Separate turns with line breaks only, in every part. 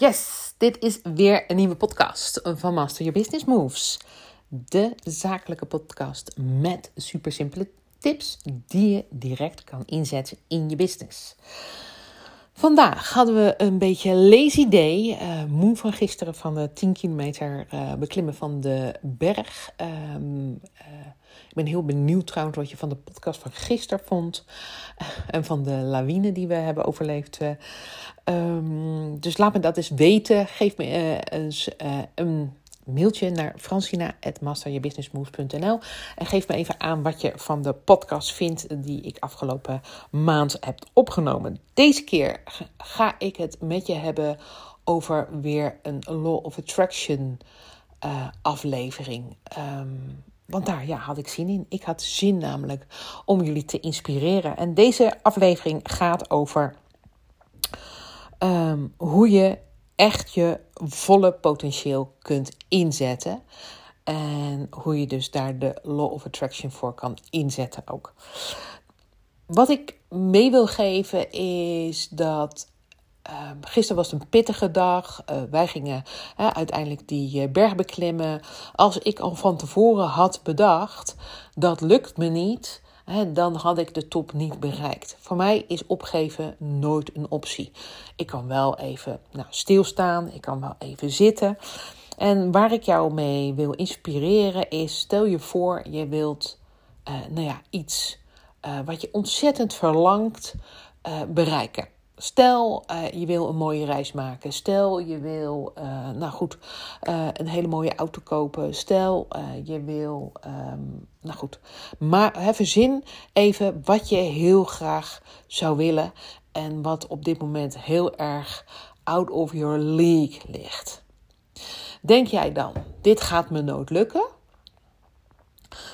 Yes, dit is weer een nieuwe podcast van Master Your Business Moves. De zakelijke podcast met super simpele tips die je direct kan inzetten in je business. Vandaag hadden we een beetje lazy day. Uh, moe van gisteren van de 10 kilometer uh, beklimmen van de berg. Um, uh, ik ben heel benieuwd trouwens wat je van de podcast van gisteren vond. en van de lawine die we hebben overleefd. Um, dus laat me dat eens weten. Geef me eens een mailtje naar francina.masteryourbusinessmoves.nl en geef me even aan wat je van de podcast vindt die ik afgelopen maand heb opgenomen. Deze keer ga ik het met je hebben over weer een Law of Attraction uh, aflevering. Um, want daar ja, had ik zin in. Ik had zin namelijk om jullie te inspireren. En deze aflevering gaat over um, hoe je echt je volle potentieel kunt inzetten. En hoe je dus daar de Law of Attraction voor kan inzetten ook. Wat ik mee wil geven is dat. Uh, gisteren was een pittige dag. Uh, wij gingen uiteindelijk die eh, berg beklimmen. Als ik al van tevoren had bedacht, dat lukt me niet dan had ik de top niet bereikt. Voor mij is opgeven nooit een optie. Ik kan wel even nou, stilstaan, ik kan wel even zitten. En waar ik jou mee wil inspireren is: stel je voor, je wilt uh, nou ja, iets uh, wat je ontzettend verlangt uh, bereiken. Stel, uh, je wil een mooie reis maken. Stel, je wil, uh, nou goed, uh, een hele mooie auto kopen. Stel, je wil, um, nou goed. Maar verzin even wat je heel graag zou willen. En wat op dit moment heel erg out of your league ligt. Denk jij dan, dit gaat me nooit lukken?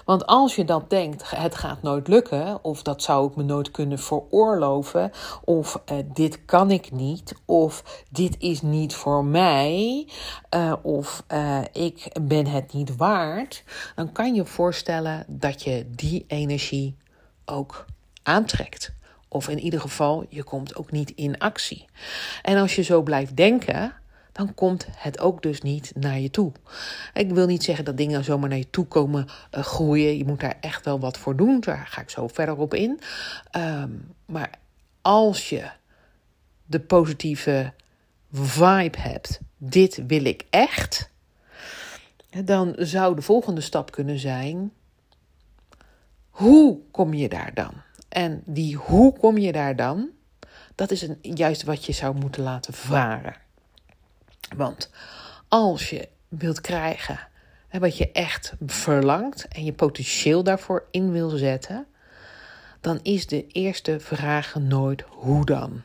Want als je dat denkt, het gaat nooit lukken, of dat zou ik me nooit kunnen veroorloven, of uh, dit kan ik niet, of dit is niet voor mij, uh, of uh, ik ben het niet waard, dan kan je voorstellen dat je die energie ook aantrekt. Of in ieder geval, je komt ook niet in actie. En als je zo blijft denken, dan komt het ook dus niet naar je toe. Ik wil niet zeggen dat dingen zomaar naar je toe komen uh, groeien. Je moet daar echt wel wat voor doen. Daar ga ik zo verder op in. Um, maar als je de positieve vibe hebt, dit wil ik echt, dan zou de volgende stap kunnen zijn: hoe kom je daar dan? En die hoe kom je daar dan? Dat is een, juist wat je zou moeten laten varen. Want als je wilt krijgen wat je echt verlangt en je potentieel daarvoor in wil zetten, dan is de eerste vraag nooit hoe dan.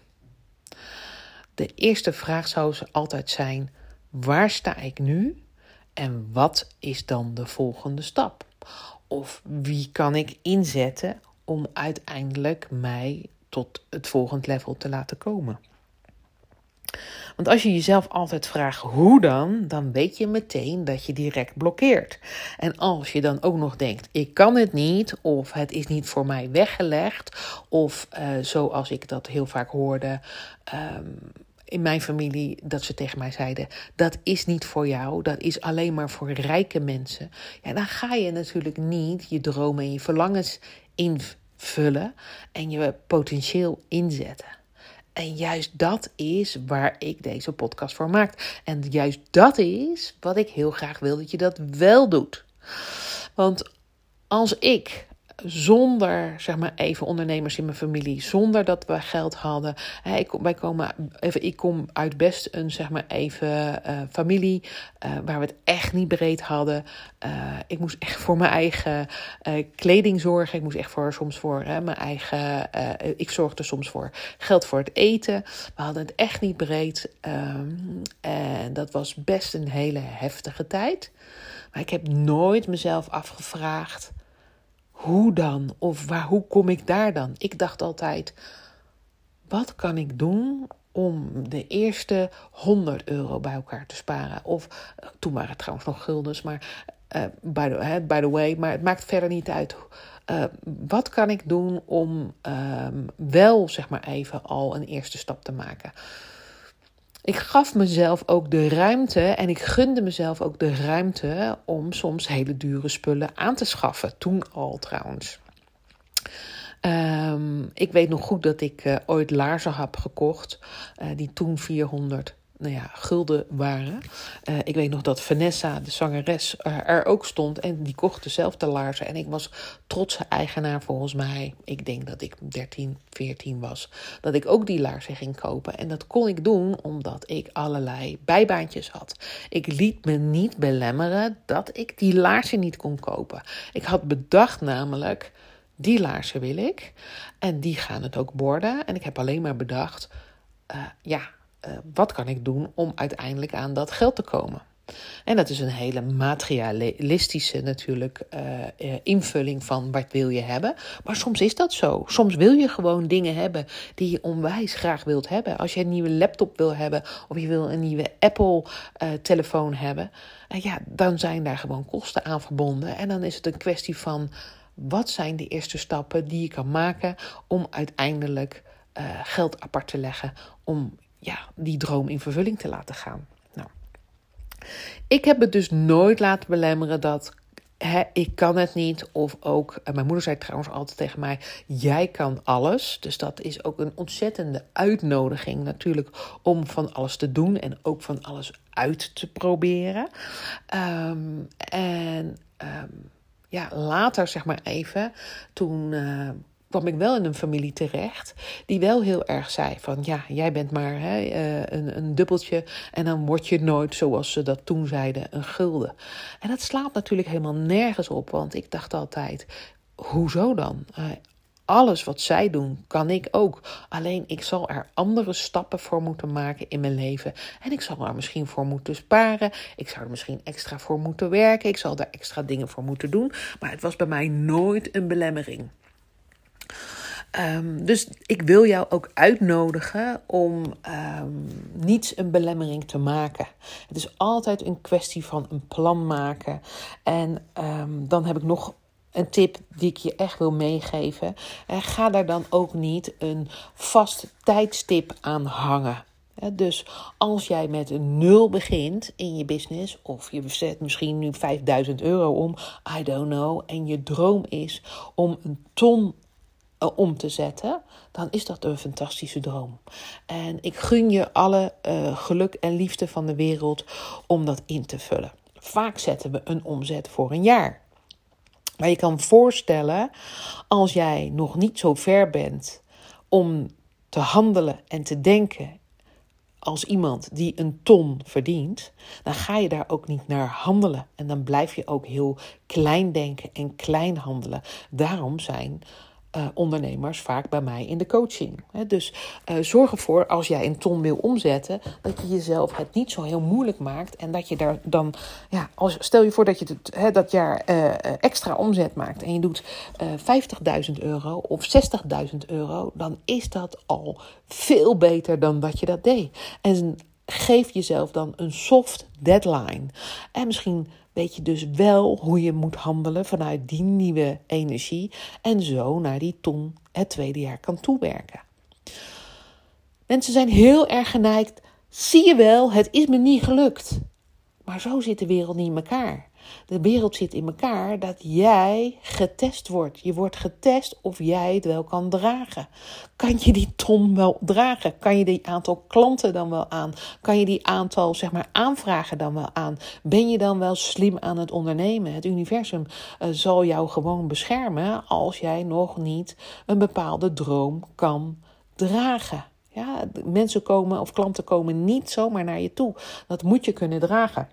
De eerste vraag zou altijd zijn: waar sta ik nu en wat is dan de volgende stap? Of wie kan ik inzetten om uiteindelijk mij tot het volgende level te laten komen? Want als je jezelf altijd vraagt hoe dan, dan weet je meteen dat je direct blokkeert. En als je dan ook nog denkt, ik kan het niet, of het is niet voor mij weggelegd, of uh, zoals ik dat heel vaak hoorde. Um, in mijn familie dat ze tegen mij zeiden: dat is niet voor jou, dat is alleen maar voor rijke mensen. Ja, dan ga je natuurlijk niet je dromen en je verlangens invullen en je potentieel inzetten. En juist dat is waar ik deze podcast voor maak. En juist dat is wat ik heel graag wil dat je dat wel doet. Want als ik zonder, zeg maar even, ondernemers in mijn familie, zonder dat we geld hadden. ik, wij komen, even, ik kom uit best een, zeg maar even, uh, familie uh, waar we het echt niet breed hadden. Uh, ik moest echt voor mijn eigen kleding zorgen. Ik moest echt voor, soms voor mijn eigen, ik zorgde soms voor geld voor het eten. We hadden het echt niet breed. Um, en dat was best een hele heftige tijd. Maar ik heb nooit mezelf afgevraagd hoe dan? Of waar, hoe kom ik daar dan? Ik dacht altijd, wat kan ik doen om de eerste 100 euro bij elkaar te sparen? Of uh, toen waren het trouwens nog guldens, maar uh, by, the, by, the, way, maar het maakt verder niet uit. Uh, wat kan ik doen om um, wel, zeg maar even, al een eerste stap te maken? Ik gaf mezelf ook de ruimte en ik gunde mezelf ook de ruimte om soms hele dure spullen aan te schaffen. Toen al trouwens. Um, ik weet nog goed dat ik uh, ooit laarzen heb gekocht, uh, die toen 400 nou ja, gulden waren. Uh, ik weet nog dat Vanessa, de zangeres, er ook stond en die kocht dezelfde laarzen. En ik was trotse eigenaar volgens mij. Ik denk dat ik 13, 14 was. Dat ik ook die laarzen ging kopen. En dat kon ik doen omdat ik allerlei bijbaantjes had. Ik liet me niet belemmeren dat ik die laarzen niet kon kopen. Ik had bedacht namelijk die laarzen wil ik. En die gaan het ook worden. En ik heb alleen maar bedacht, uh, ja, uh, wat kan ik doen om uiteindelijk aan dat geld te komen? En dat is een hele materialistische natuurlijk uh, invulling van wat wil je hebben. Maar soms is dat zo. Soms wil je gewoon dingen hebben die je onwijs graag wilt hebben. Als je een nieuwe laptop wil hebben of je wil een nieuwe Apple telefoon hebben. ja, dan zijn daar gewoon kosten aan verbonden. En dan is het een kwestie van wat zijn de eerste stappen die je kan maken om uiteindelijk geld apart te leggen om ja, die droom in vervulling te laten gaan. Nou, ik heb het dus nooit laten belemmeren dat ik kan het niet. Of ook, mijn moeder zei trouwens altijd tegen mij: Jij kan alles. Dus dat is ook een ontzettende uitnodiging, natuurlijk, om van alles te doen en ook van alles uit te proberen. Um, en um, ja, later, zeg maar even, toen uh, kwam ik wel in een familie terecht die wel heel erg zei van ja, jij bent maar hè, uh, een, een dubbeltje en dan word je nooit, zoals ze dat toen zeiden, een gulden. En dat slaat natuurlijk helemaal nergens op, want ik dacht altijd, hoezo dan? Uh, alles wat zij doen, kan ik ook. Alleen ik zal er andere stappen voor moeten maken in mijn leven. En ik zal er misschien voor moeten sparen. Ik zou er misschien extra voor moeten werken. Ik zal daar extra dingen voor moeten doen. Maar het was bij mij nooit een belemmering. Um, dus ik wil jou ook uitnodigen om um, niets een belemmering te maken. Het is altijd een kwestie van een plan maken. En um, dan heb ik nog een tip die ik je echt wil meegeven. Ga daar dan ook niet een vast tijdstip aan hangen. Dus als jij met een nul begint in je business, of je zet misschien nu 5000 euro om, I don't know, en je droom is om een ton om te zetten, dan is dat een fantastische droom. En ik gun je alle uh, geluk en liefde van de wereld om dat in te vullen. Vaak zetten we een omzet voor een jaar. Maar je kan voorstellen, als jij nog niet zo ver bent om te handelen en te denken als iemand die een ton verdient, dan ga je daar ook niet naar handelen. En dan blijf je ook heel klein denken en klein handelen. Daarom zijn uh, ondernemers vaak bij mij in de coaching. dus uh, zorg ervoor als jij een ton wil omzetten, dat je jezelf het niet zo heel moeilijk maakt en dat je daar dan, ja, als, stel je voor dat je het, dat jaar uh, extra omzet maakt en je doet 50.000 euro of 60.000 euro, dan is dat al veel beter dan dat je dat deed. En geef jezelf dan een soft deadline. En misschien weet je dus wel hoe je moet handelen vanuit die nieuwe energie en zo naar die ton het tweede jaar kan toewerken. Mensen zijn heel erg geneigd. Zie je wel, het is me niet gelukt. Maar zo zit de wereld niet in elkaar. De wereld zit in elkaar dat jij getest wordt. Je wordt getest of jij het wel kan dragen. Kan je die ton wel dragen? Kan je die aantal klanten dan wel aan? Kan je die aantal zeg maar, aanvragen dan wel aan? Ben je dan wel slim aan het ondernemen? Het universum uh, zal jou gewoon beschermen als jij nog niet een bepaalde droom kan dragen. Ja, mensen komen of klanten komen niet zomaar naar je toe. Dat moet je kunnen dragen.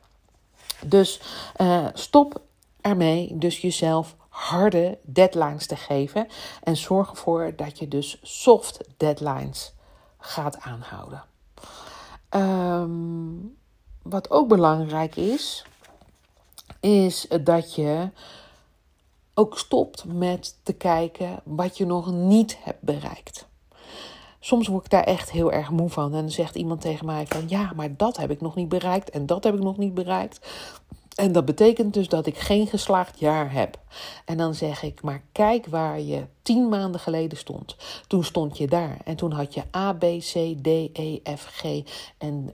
Dus uh, stop ermee dus jezelf harde deadlines te geven. En zorg ervoor dat je dus soft deadlines gaat aanhouden. Um, wat ook belangrijk is, is dat je ook stopt met te kijken wat je nog niet hebt bereikt. Soms word ik daar echt heel erg moe van. En dan zegt iemand tegen mij van ja, maar dat heb ik nog niet bereikt en dat heb ik nog niet bereikt. En dat betekent dus dat ik geen geslaagd jaar heb. En dan zeg ik, maar kijk waar je tien maanden geleden stond. Toen stond je daar en toen had je A, B, C, D, E, F, G en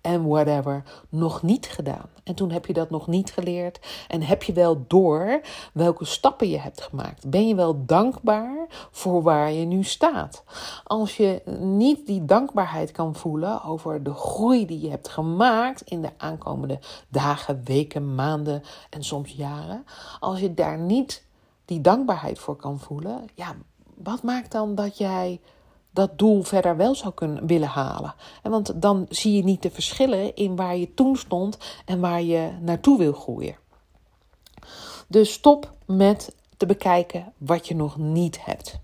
en whatever nog niet gedaan. En toen heb je dat nog niet geleerd en heb je wel door welke stappen je hebt gemaakt. Ben je wel dankbaar voor waar je nu staat? Als je niet die dankbaarheid kan voelen over de groei die je hebt gemaakt in de aankomende dagen, weken, maanden en soms jaren, als je daar niet die dankbaarheid voor kan voelen, ja, wat maakt dan dat jij dat doel verder wel zou kunnen willen halen. En want dan zie je niet de verschillen in waar je toen stond en waar je naartoe wil groeien. Dus stop met te bekijken wat je nog niet hebt.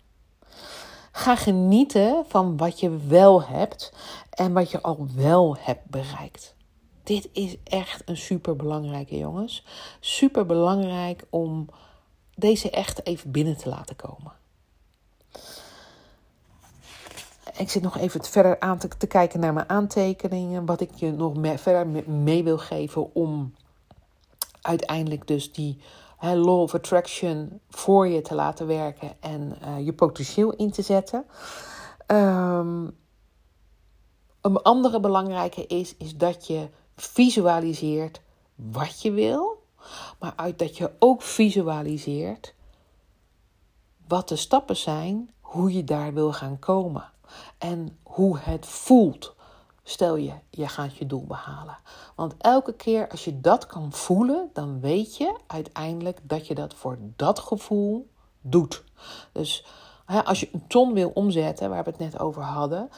Ga genieten van wat je wel hebt en wat je al wel hebt bereikt. Dit is echt een super belangrijke, jongens. Super belangrijk om deze echt even binnen te laten komen ik zit nog even verder aan te, kijken naar mijn aantekeningen. Wat ik je nog verder mee wil geven om uiteindelijk dus die law of attraction voor je te laten werken en uh, je potentieel in te zetten. Um, een andere belangrijke is, is dat je visualiseert wat je wil. Maar uit dat je ook visualiseert wat de stappen zijn, hoe je daar wil gaan komen en hoe het voelt. Stel je, je gaat je doel behalen. Want elke keer als je dat kan voelen, dan weet je uiteindelijk dat je dat voor dat gevoel doet. Dus als je een ton wil omzetten, waar we het net over hadden,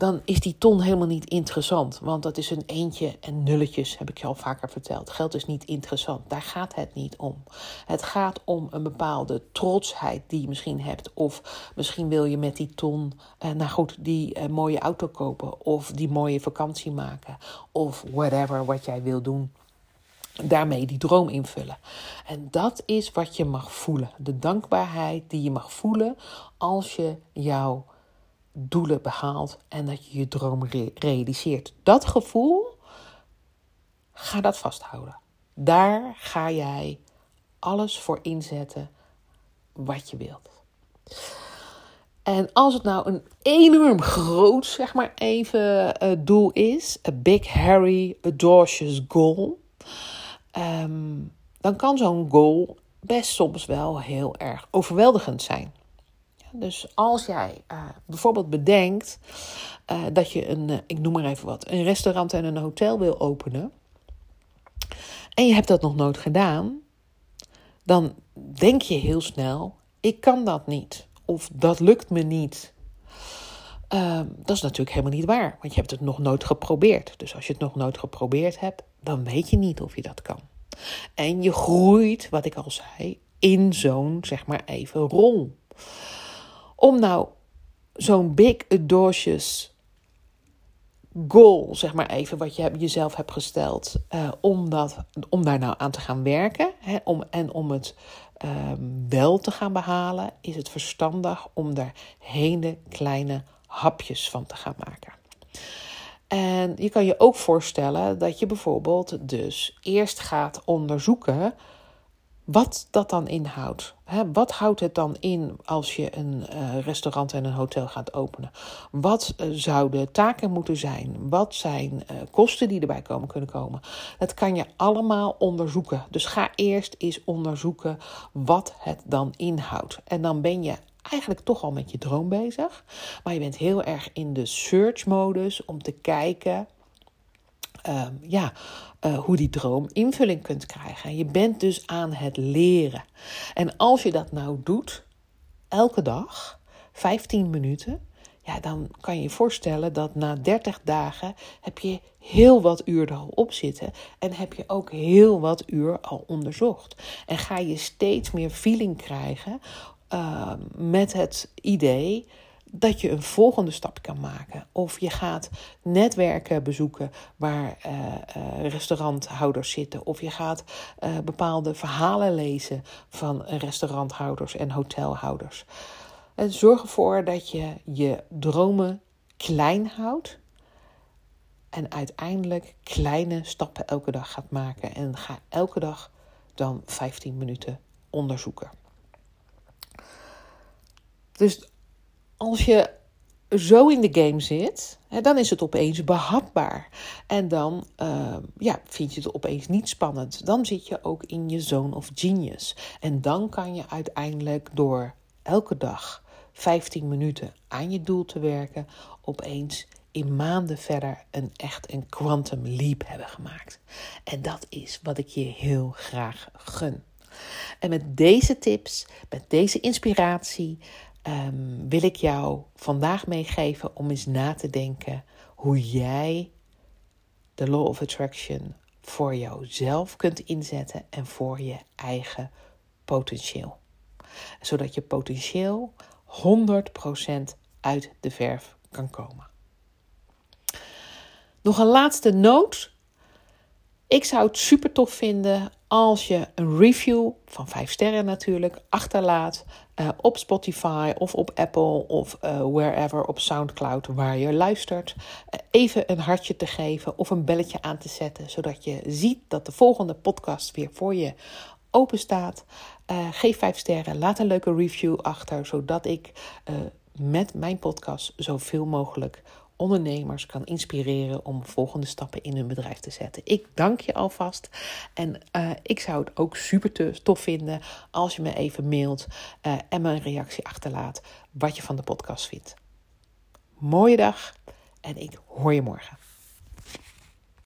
dan is die ton helemaal niet interessant. Want dat is een eentje en nulletjes, heb ik je al vaker verteld. Geld is niet interessant. Daar gaat het niet om. Het gaat om een bepaalde trotsheid die je misschien hebt. Of misschien wil je met die ton, eh, nou goed, die eh, mooie auto kopen. Of die mooie vakantie maken. Of whatever wat jij wil doen daarmee die droom invullen. En dat is wat je mag voelen. De dankbaarheid die je mag voelen als je jouw doelen behaalt en dat je je droom realiseert. Dat gevoel, ga dat vasthouden. Daar ga jij alles voor inzetten wat je wilt. En als het nou een enorm groot, zeg maar even, uh, doel is, a big, hairy, audacious goal, ehm, dan kan zo'n goal best soms wel heel erg overweldigend zijn. Dus als jij uh, bijvoorbeeld bedenkt uh, dat je een, uh, ik noem maar even wat, een restaurant en een hotel wil openen. En je hebt dat nog nooit gedaan. Dan denk je heel snel, ik kan dat niet. Of dat lukt me niet. Ehm, dat is natuurlijk helemaal niet waar, want je hebt het nog nooit geprobeerd. Dus als je het nog nooit geprobeerd hebt, dan weet je niet of je dat kan. En je groeit, wat ik al zei, in zo'n, zeg maar even, rol. Om nou zo'n big audacious goal, zeg maar even, wat je jezelf hebt gesteld, uh, om, dat, om daar nou aan te gaan werken hè, om, en om het ehm, wel te gaan behalen, is het verstandig om daar hele kleine hapjes van te gaan maken. En je kan je ook voorstellen dat je bijvoorbeeld dus eerst gaat onderzoeken wat dat dan inhoudt. wat houdt het dan in als je een uh, restaurant en een hotel gaat openen? Wat uh, zouden taken moeten zijn? Wat zijn uh, kosten die erbij komen kunnen komen? Dat kan je allemaal onderzoeken. Dus ga eerst eens onderzoeken wat het dan inhoudt. En dan ben je eigenlijk toch al met je droom bezig. Maar je bent heel erg in de search modus om te kijken. Um, ja, uh, hoe die droom invulling kunt krijgen. Je bent dus aan het leren. En als je dat nou doet, elke dag, 15 minuten, ja, dan kan je je voorstellen dat na 30 dagen heb je heel wat uur er al op zitten. En heb je ook heel wat uur al onderzocht. En ga je steeds meer feeling krijgen uh, met het idee dat je een volgende stap kan maken. Of je gaat netwerken bezoeken waar uh, uh, restauranthouders zitten. Of je gaat uh, bepaalde verhalen lezen van restauranthouders en hotelhouders. En zorg ervoor dat je je dromen klein houdt. En uiteindelijk kleine stappen elke dag gaat maken. En ga elke dag dan 15 minuten onderzoeken. Dus als je zo in de game zit, dan is het opeens behapbaar. En dan uh, ja, vind je het opeens niet spannend. Dan zit je ook in je zone of genius. En dan kan je uiteindelijk door elke dag 15 minuten aan je doel te werken, opeens in maanden verder een echt een quantum leap hebben gemaakt. En dat is wat ik je heel graag gun. En met deze tips, met deze inspiratie, um, wil ik jou vandaag meegeven om eens na te denken hoe jij de Law of Attraction voor jouzelf kunt inzetten en voor je eigen potentieel. Zodat je potentieel 100% uit de verf kan komen. Nog een laatste noot. Ik zou het super tof vinden als je een review van 5 sterren natuurlijk achterlaat uh, op Spotify of op Apple of uh, wherever op SoundCloud waar je luistert. Uh, even een hartje te geven of een belletje aan te zetten, zodat je ziet dat de volgende podcast weer voor je open staat. geef 5 sterren, laat een leuke review achter, zodat ik met mijn podcast zoveel mogelijk ondernemers kan inspireren om volgende stappen in hun bedrijf te zetten. Ik dank je alvast. En uh, ik zou het ook super tof vinden als je me even mailt uh, en me een reactie achterlaat wat je van de podcast vindt. Mooie dag en ik hoor je morgen.